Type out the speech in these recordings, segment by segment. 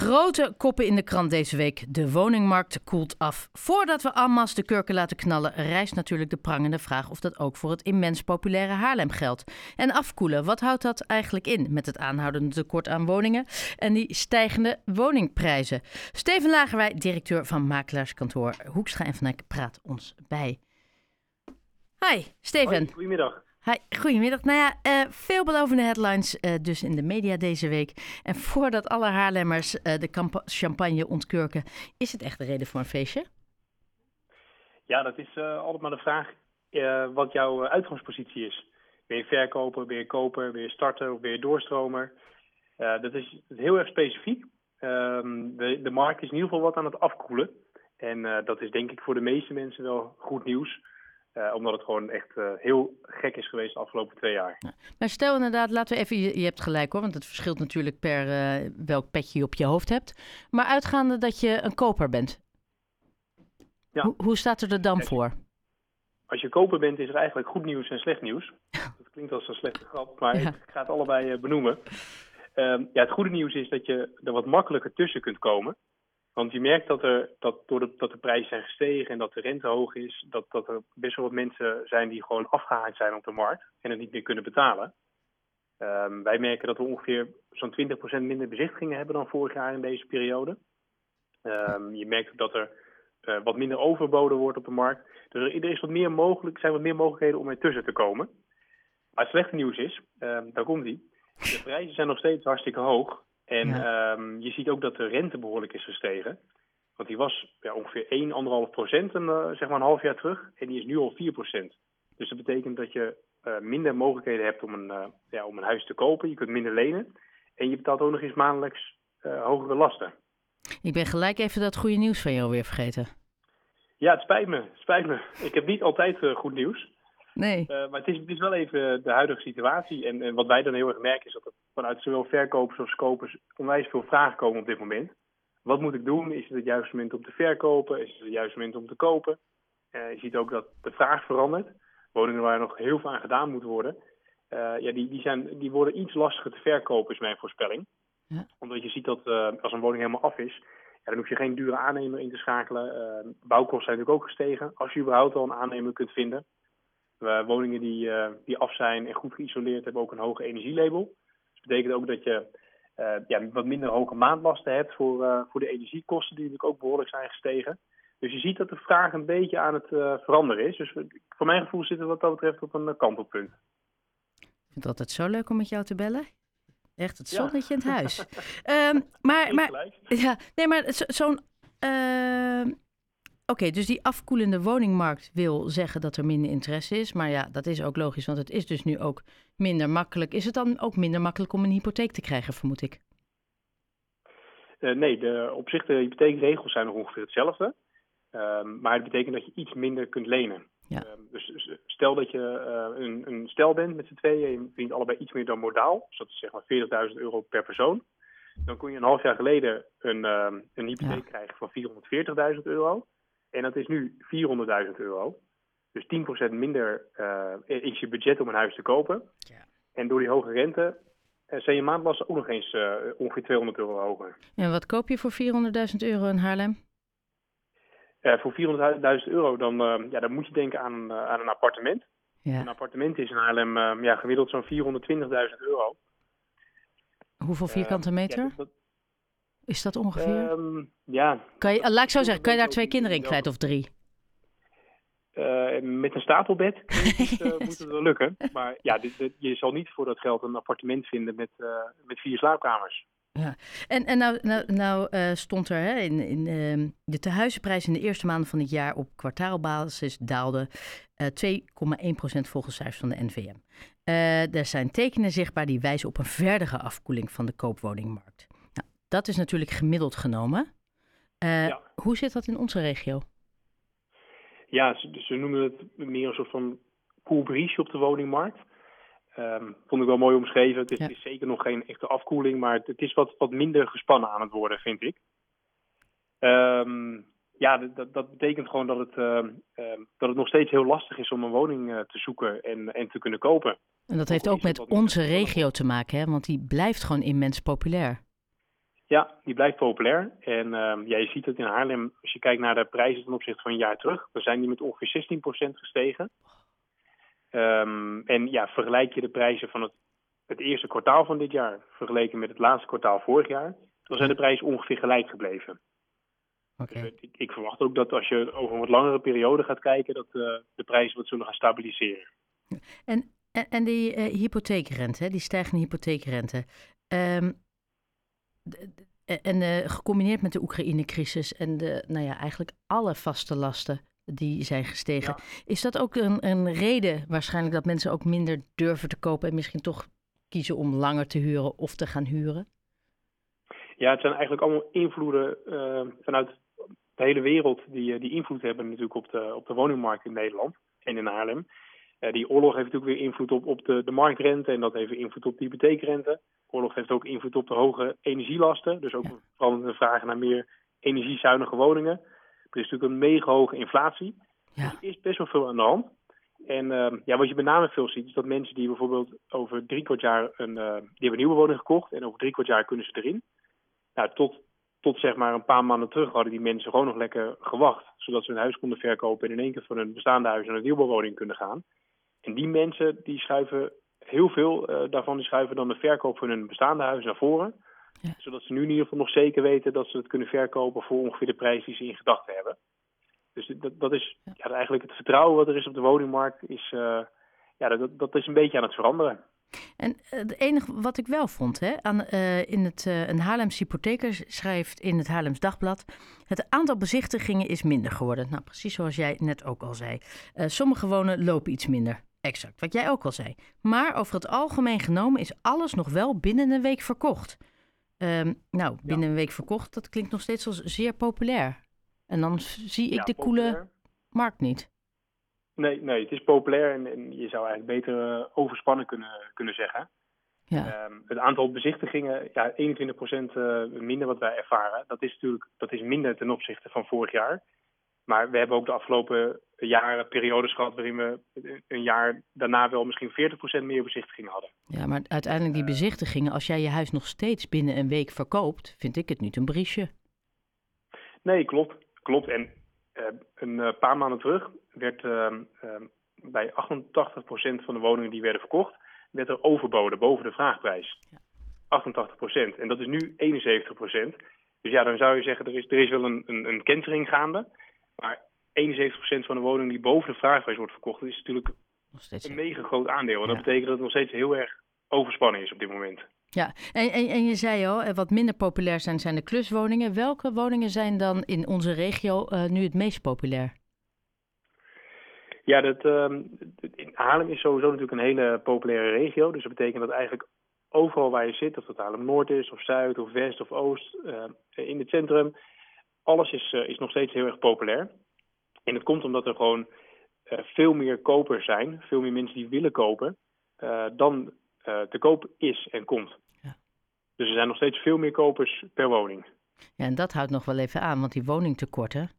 Grote koppen in de krant deze week. De woningmarkt koelt af. Voordat we Ammas de kurken laten knallen, rijst natuurlijk de prangende vraag of dat ook voor het immens populaire Haarlem geldt. En afkoelen, wat houdt dat eigenlijk in met het aanhoudende tekort aan woningen en die stijgende woningprijzen? Steven Lagerwij, directeur van makelaarskantoor Hoekstra en Van praat ons bij. Hi, Steven. Goedemiddag. Goedemiddag. Nou ja, uh, veelbelovende headlines uh, dus in de media deze week. En voordat alle Haarlemmers uh, de champagne ontkurken, is het echt een reden voor een feestje? Ja, dat is altijd maar de vraag wat jouw uitgangspositie is. Ben je verkoper, ben je koper, ben je starter of ben je doorstromer? dat is heel erg specifiek. Ehm, de, de markt is in ieder geval wat aan het afkoelen. En dat is denk ik voor de meeste mensen wel goed nieuws. Uh, omdat het gewoon echt uh, heel gek is geweest de afgelopen twee jaar. Ja. Maar stel inderdaad, laten we even, je, je, hebt gelijk hoor, want het verschilt natuurlijk per uh, welk petje je op je hoofd hebt. Maar uitgaande dat je een koper bent, ja. Ho hoe staat er dan voor? Als je koper bent, is er eigenlijk goed nieuws en slecht nieuws. dat klinkt als een slechte grap, maar ik ga het allebei benoemen. Ehm, ja, het goede nieuws is dat je er wat makkelijker tussen kunt komen. Want je merkt dat, er, dat door de, dat de prijzen zijn gestegen en dat de rente hoog is, dat, dat er best wel wat mensen zijn die gewoon afgehaakt zijn op de markt en het niet meer kunnen betalen. Um, wij merken dat we ongeveer zo'n 20% minder bezichtigingen hebben dan vorig jaar in deze periode. Um, je merkt dat er uh, wat minder overboden wordt op de markt. Dus er, is wat meer mogelijk, zijn wat meer mogelijkheden om ertussen te komen. Maar het slechte nieuws is, um, daar komt die. De prijzen zijn nog steeds hartstikke hoog. En ja. um, je ziet ook dat de rente behoorlijk is gestegen. Want die was ja, ongeveer 1, 1,5 procent uh, zeg maar een half jaar terug. En die is nu al 4 procent. Dus dat betekent dat je uh, minder mogelijkheden hebt om een, uh, ja, om een huis te kopen. Je kunt minder lenen. En je betaalt ook nog eens maandelijks hogere lasten. Ik ben gelijk even dat goede nieuws van jou weer vergeten. Ja, het spijt me. Het spijt me. Ik heb niet altijd goed nieuws. Nee. Uh, maar het is, het is, wel even de huidige situatie. En, en, wat wij dan heel erg merken is dat er vanuit zowel verkopers als kopers onwijs veel vragen komen op dit moment. Wat moet ik doen? Is het het juiste moment om te verkopen? Is het het juiste moment om te kopen? Uh, je ziet ook dat de vraag verandert. Woningen waar nog heel veel aan gedaan moet worden. Uh, ja, die, die, zijn, die worden iets lastiger te verkopen, is mijn voorspelling. Ja. Omdat je ziet dat als een woning helemaal af is, ja, dan hoef je geen dure aannemer in te schakelen. bouwkosten zijn natuurlijk ook gestegen. Als je überhaupt al een aannemer kunt vinden. Uh, woningen die, uh, die af zijn en goed geïsoleerd hebben ook een hoge energielabel. Dus dat betekent ook dat je uh, ja, wat minder hoge maandlasten hebt voor, voor de energiekosten die natuurlijk ook behoorlijk zijn gestegen. Dus je ziet dat de vraag een beetje aan het veranderen is. Dus voor mijn gevoel zitten we wat dat betreft op een kantelpunt. Ik vind het altijd zo leuk om met jou te bellen. Echt het zonnetje ja. in het huis. um, maar, maar, ja, nee, maar zo'n Oké, dus die afkoelende woningmarkt wil zeggen dat er minder interesse is. Maar ja, dat is ook logisch, want het is dus nu ook minder makkelijk. Is het dan ook minder makkelijk om een hypotheek te krijgen, vermoed ik? Uh, nee, de, op zich de hypotheekregels zijn nog ongeveer hetzelfde. Uh, maar het betekent dat je iets minder kunt lenen. Ja. Uh, dus stel dat je eh, een, een, stel bent met z'n tweeën en je verdient allebei iets meer dan modaal. Dus dat is zeg maar 40.000 euro per persoon. Dan kon je een half jaar geleden een, ehm, een hypotheek ja. krijgen van 440.000 euro. En dat is nu 400.000 euro. Dus 10% minder uh, is je budget om een huis te kopen. Ja. En door die hoge rente uh, zijn je maandlasten ook nog eens uh, ongeveer 200 euro hoger. En wat koop je voor 400.000 euro in Haarlem? voor 400.000 euro dan, ja, dan moet je denken aan, aan een appartement. Ja. Een appartement is in Haarlem ja, gemiddeld zo'n 420.000 euro. Hoeveel vierkante meter? Ja, dat, is dat ongeveer? Um, ja. Kan je, laat ik zo zeggen, kan je daar twee kinderen in kwijt of drie? Uh, met een stapelbed uh, moet het wel lukken. Maar ja, dit, dit, je zal niet voor dat geld een appartement vinden met, uh, met vier slaapkamers. Ja, en, en nou, nou, nou stond er hè, in, in ehm, de tehuizenprijs in de eerste maanden van het jaar op kwartaalbasis daalde 2,1% volgens cijfers van de NVM. er zijn tekenen zichtbaar die wijzen op een verdere afkoeling van de koopwoningmarkt. Dat is natuurlijk gemiddeld genomen. Uh, ja. Hoe zit dat in onze regio? Ja, ze, ze noemen het meer een soort van cool briesje op de woningmarkt. Um, vond ik wel mooi omschreven. Het is, ja. is, zeker nog geen echte afkoeling, maar het, het, is wat, wat minder gespannen aan het worden, vind ik. Um, ja, dat, dat, betekent gewoon dat het, uh, uh, dat het nog steeds heel lastig is om een woning uh, te zoeken en, en te kunnen kopen. En dat heeft ook met onze regio te maken, hè? want die blijft gewoon immens populair. Ja, die blijft populair. En uh, ja, je ziet het in Haarlem, als je kijkt naar de prijzen ten opzichte van een jaar terug, dan zijn die met ongeveer 16% gestegen. Um, en ja, vergelijk je de prijzen van het, het eerste kwartaal van dit jaar vergeleken met het laatste kwartaal vorig jaar, dan zijn de prijzen ongeveer gelijk gebleven. Okay. Dus ik, ik, verwacht ook dat als je over een wat langere periode gaat kijken, dat uh, de prijzen wat zullen gaan stabiliseren. En, en, en die uh, hypotheekrente, die stijgende hypotheekrente. Um, en uh, gecombineerd met de Oekraïne-crisis en de, nou ja, eigenlijk alle vaste lasten die zijn gestegen. Ja. Is dat ook een, een reden waarschijnlijk dat mensen ook minder durven te kopen en misschien toch kiezen om langer te huren of te gaan huren? Ja, het zijn eigenlijk allemaal invloeden uh, vanuit de hele wereld die, die invloed hebben natuurlijk op de, op de woningmarkt in Nederland en in Haarlem. Uh, die oorlog heeft natuurlijk weer invloed op, op de, de marktrente en dat heeft invloed op de hypotheekrente. Oorlog heeft ook invloed op de hoge energielasten, dus ook ja. vooral de vraag naar meer energiezuinige woningen. Er is natuurlijk een mega hoge inflatie. Ja. Dus er is best wel veel aan de hand. En uh, ja, wat je met name veel ziet, is dat mensen die bijvoorbeeld over drie kwart jaar een, uh, die hebben een nieuwe woning gekocht en over drie kwart jaar kunnen ze erin. Nou, tot, tot zeg maar een paar maanden terug hadden die mensen gewoon nog lekker gewacht, zodat ze hun huis konden verkopen en in één keer van hun bestaande huis naar een nieuwbouwwoning kunnen gaan. En die mensen die schuiven heel veel uh, daarvan die schuiven dan de verkoop van hun bestaande huis naar voren. Ja. Zodat ze nu in ieder geval nog zeker weten dat ze het kunnen verkopen voor ongeveer de prijs die ze in gedachten hebben. Dus dat, dat is Ja. ja, eigenlijk het vertrouwen wat er is op de woningmarkt, is, uh, ja, dat, dat is een beetje aan het veranderen. En uh, het enige wat ik wel vond, hè, aan, uh, in het, uh, een Haarlems hypotheker schrijft in het Haarlems Dagblad... het aantal bezichtigingen is minder geworden. Nou, precies zoals jij net ook al zei. Uh, sommige wonen lopen iets minder. Exact, wat jij ook al zei. Maar over het algemeen genomen is alles nog wel binnen een week verkocht. Um, nou, binnen ja. een week verkocht, dat klinkt nog steeds als zeer populair. En dan zie ik ja, de populair. koele markt niet. Nee, nee, het is populair en, en je zou eigenlijk beter uh, overspannen kunnen, kunnen zeggen. Ja. Um, het aantal bezichtigingen, ja, 21% uh, minder wat wij ervaren. Dat is natuurlijk dat is minder ten opzichte van vorig jaar. Maar we hebben ook de afgelopen jaren periodes gehad waarin we een jaar daarna wel misschien 40% meer bezichtigingen hadden. Ja, maar uiteindelijk die bezichtigingen, als jij je huis nog steeds binnen een week verkoopt, vind ik het niet een briesje. Nee, klopt. Klopt. En uh, een uh, paar maanden terug werd uh, bij 88% van de woningen die werden verkocht, werd er overboden boven de vraagprijs. Ja. 88%. En dat is nu 71%. Dus ja, dan zou je zeggen, er is, er is wel een, een, een kentering gaande. Maar 71% van de woningen die boven de vraagprijs wordt verkocht, dat is natuurlijk een mega groot aandeel. En dat Ja. betekent dat het nog steeds heel erg overspannen is op dit moment. Ja, en, en, en je zei al, eh, wat minder populair zijn, zijn de kluswoningen. Welke woningen zijn dan in onze regio uh, nu het meest populair? Ja, dat, uh, in Haarlem is sowieso natuurlijk een hele populaire regio. Dus dat betekent dat eigenlijk overal waar je zit, of dat Haarlem Noord is, of Zuid, of West, of Oost, uh, in het centrum, alles is, uh, is nog steeds heel erg populair. En dat komt omdat er gewoon uh, veel meer kopers zijn, veel meer mensen die willen kopen, uh, dan uh, te koop is en komt. Ja. Dus er zijn nog steeds veel meer kopers per woning. Ja, en dat houdt nog wel even aan, want die woningtekorten,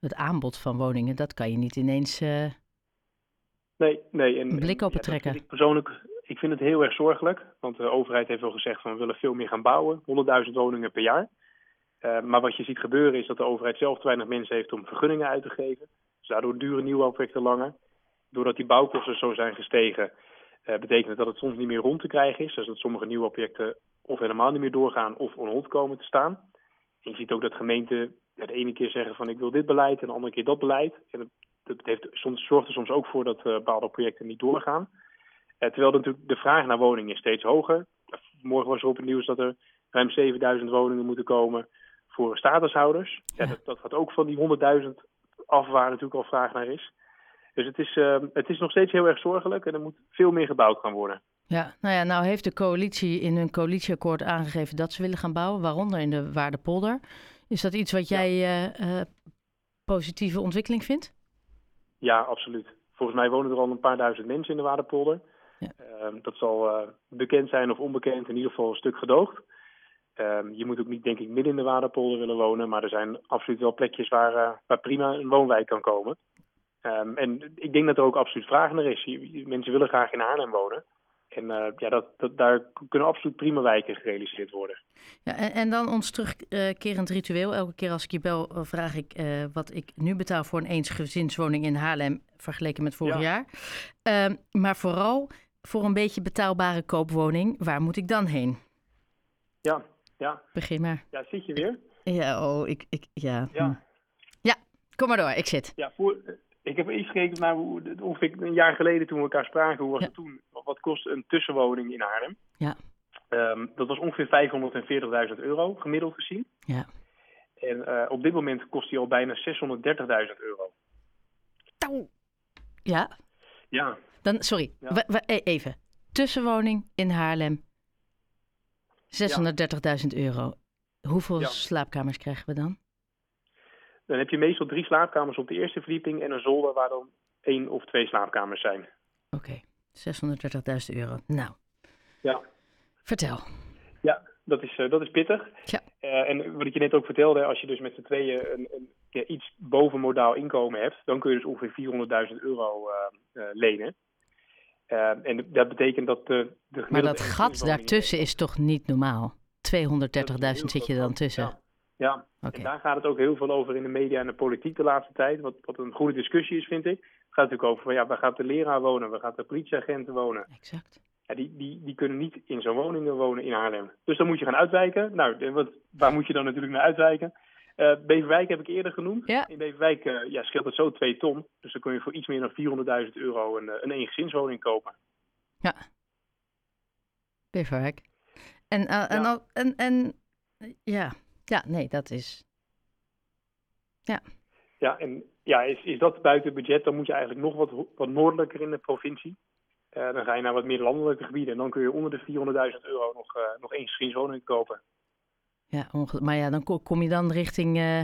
het aanbod van woningen, dat kan je niet ineens nee, nee, en, een blik ja, trekken. Ik persoonlijk, ik vind het heel erg zorgelijk, want de overheid heeft wel gezegd van we willen veel meer gaan bouwen, 100.000 woningen per jaar. Uh, maar wat je ziet gebeuren is dat de overheid zelf te weinig mensen heeft om vergunningen uit te geven. Dus daardoor duren nieuwbouwprojecten langer. Doordat die bouwkosten zo zijn gestegen, uh, betekent het dat het soms niet meer rond te krijgen is. Dus dat sommige nieuwbouwprojecten of helemaal niet meer doorgaan of on hold komen te staan. Je ziet ook dat gemeenten de ene keer zeggen van ik wil dit beleid en de andere keer dat beleid. En dat, dat heeft, soms, zorgt er soms ook voor dat uh, bepaalde projecten niet doorgaan. Terwijl natuurlijk de vraag naar woningen steeds hoger. Morgen was er op het nieuws dat er ruim 7000 woningen moeten komen voor statushouders. Ja, dat, dat gaat ook van die 100.000 af waar natuurlijk al vraag naar is. Dus het is, uh, het is nog steeds heel erg zorgelijk en er moet veel meer gebouwd gaan worden. Ja, nou ja, nou heeft de coalitie in hun coalitieakkoord aangegeven dat ze willen gaan bouwen, waaronder in de Waardepolder. Is dat iets wat jij ja. uh, uh, positieve ontwikkeling vindt? Ja, absoluut. Volgens mij wonen er al een paar duizend mensen in de Waardepolder. Ja. Uh, dat zal uh, bekend zijn of onbekend, in ieder geval een stuk gedoogd. Um, je moet ook niet, denk ik, midden in de Waardepolder willen wonen, maar er zijn absoluut wel plekjes waar, uh, waar prima een woonwijk kan komen. Um, en ik denk dat er ook absoluut vraag naar is. Mensen willen graag in Haarlem wonen. En ja, dat, dat, daar kunnen absoluut prima wijken gerealiseerd worden. Ja, en, en dan ons terugkerend ritueel. Elke keer als ik je bel, vraag ik wat ik nu betaal voor een eensgezinswoning in Haarlem vergeleken met vorig jaar. Ehm, maar vooral voor een beetje betaalbare koopwoning, waar moet ik dan heen? Ja, ja. Begin maar. Ja, zit je weer? Ja, oh, ik, ik ja. Ja. Hm. Ja, kom maar door, ik zit. Ja, voor, ik heb eens gekeken naar hoe, ongeveer een jaar geleden toen we elkaar spraken, hoe was het toen? Wat kost een tussenwoning in Haarlem? Ja. Um, dat was ongeveer 540.000 euro, gemiddeld gezien. Ja. En uh, op dit moment kost die al bijna 630.000 euro. Ja? Ja. Dan, sorry, ja. E, even. Tussenwoning in Haarlem. 630.000 euro. Hoeveel slaapkamers krijgen we dan? Dan heb je meestal drie slaapkamers op de eerste verdieping en een zolder waar dan één of twee slaapkamers zijn. Oké, 630.000 euro. Nou. Ja. Vertel. Ja, dat is, uh, dat is pittig. Ja. Uh, en wat ik je net ook vertelde, als je dus met z'n tweeën een, een ja, iets boven modaal inkomen hebt, dan kun je dus ongeveer 400.000 euro uh, lenen. En dat betekent dat de, de Maar dat gat daartussen is toch niet normaal? 230.000 zit je dan tussen? Ja. Ja, en daar gaat het ook heel veel over in de media en de politiek de laatste tijd. Wat, wat een goede discussie is, vind ik. Het gaat natuurlijk over van ja, waar gaat de leraar wonen? Waar gaat de politieagenten wonen? Exact. Ja, die, die, die kunnen niet in zo'n woningen wonen in Haarlem. Dus dan moet je gaan uitwijken. Nou, wat, waar moet je dan natuurlijk naar uitwijken? Uh, Beverwijk heb ik eerder genoemd. Ja. In Beverwijk uh, ja, scheelt het zo twee ton. Dus dan kun je voor iets meer dan 400.000 euro een, een eengezinswoning kopen. Ja. Beverwijk. En, uh, en, ja. en, en ja, ja, nee, dat is. Ja. Ja, en ja, is, is dat buiten budget, dan moet je eigenlijk nog wat, wat noordelijker in de provincie. Dan ga je naar wat meer landelijke gebieden en dan kun je onder de 400.000 euro nog, nog één gezinswoning kopen. Ja, maar ja, dan kom je dan richting uh,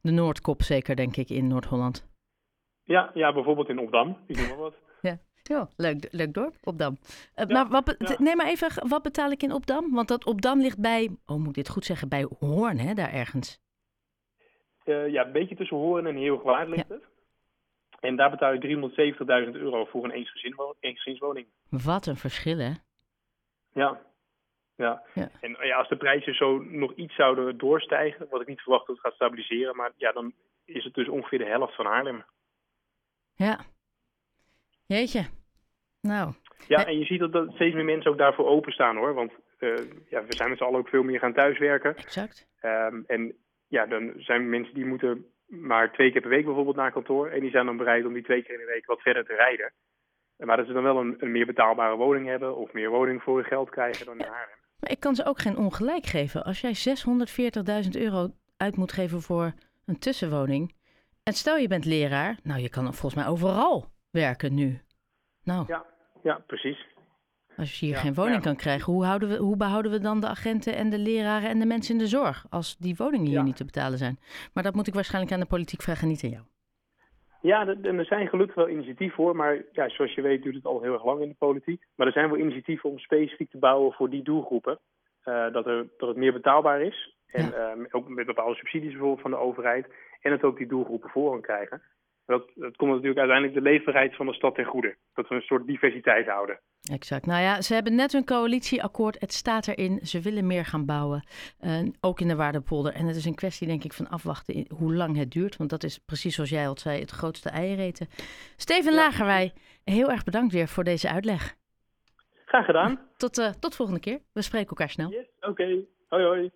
de Noordkop zeker, denk ik, in Noord-Holland. Ja, ja, bijvoorbeeld in Opdam, ik noem maar wat. ja. Ja, leuk, leuk dorp, Opdam. Uh, ja, maar wat, ja. neem maar even, wat betaal ik in Opdam? Want dat Opdam ligt bij, oh moet ik dit goed zeggen, bij Hoorn, hè, daar ergens. Uh, ja, een beetje tussen Hoorn en Heelgewaard ligt het. En daar betaal je 370.000 euro voor een eensgezinswoning. Wat een verschil, hè? Ja. Ja. ja. En ja, als de prijzen zo nog iets zouden doorstijgen, wat ik niet verwacht dat het gaat stabiliseren, maar ja, dan is het dus ongeveer de helft van Haarlem. Ja, Jeetje. Nou. Ja, en je ziet dat, dat steeds meer mensen ook daarvoor openstaan hoor. Want uh, ja, we zijn met z'n allen ook veel meer gaan thuiswerken. Exact. Um, en ja, dan zijn mensen die moeten maar twee keer per week bijvoorbeeld naar kantoor. En die zijn dan bereid om die twee keer in de week wat verder te rijden. Maar dat ze dan wel een, een meer betaalbare woning hebben of meer woning voor hun geld krijgen dan in Haarlem. Maar ik kan ze ook geen ongelijk geven. Als jij 640.000 euro uit moet geven voor een tussenwoning. En stel je bent leraar, nou je kan volgens mij overal werken nu. Nou. Ja, ja precies. Als je hier geen woning ja. kan krijgen, hoe, houden we, hoe behouden we dan de agenten en de leraren en de mensen in de zorg als die woningen hier ja. niet te betalen zijn? Maar dat moet ik waarschijnlijk aan de politiek vragen, niet aan jou. Ja, en er zijn gelukkig wel initiatieven voor, maar ja, zoals je weet duurt het al heel erg lang in de politiek. Maar er zijn wel initiatieven om specifiek te bouwen voor die doelgroepen. Uh, dat, er, dat het meer betaalbaar is. En ja. um, ook met bepaalde subsidies bijvoorbeeld van de overheid. En het ook die doelgroepen voor krijgen. Dat, dat komt natuurlijk uiteindelijk de leefbaarheid van de stad ten goede. Dat we een soort diversiteit houden. Exact. Nou ja, ze hebben net een coalitieakkoord. Het staat erin. Ze willen meer gaan bouwen. Uh, ook in de Waardepolder. En het is een kwestie, denk ik, van afwachten hoe lang het duurt. Want dat is precies zoals jij al zei, het grootste eiereten. Steven ja. Lagerwij, heel erg bedankt weer voor deze uitleg. Graag gedaan. Tot, uh, tot volgende keer. We spreken elkaar snel. Yes, Oké. Okay. Hoi hoi.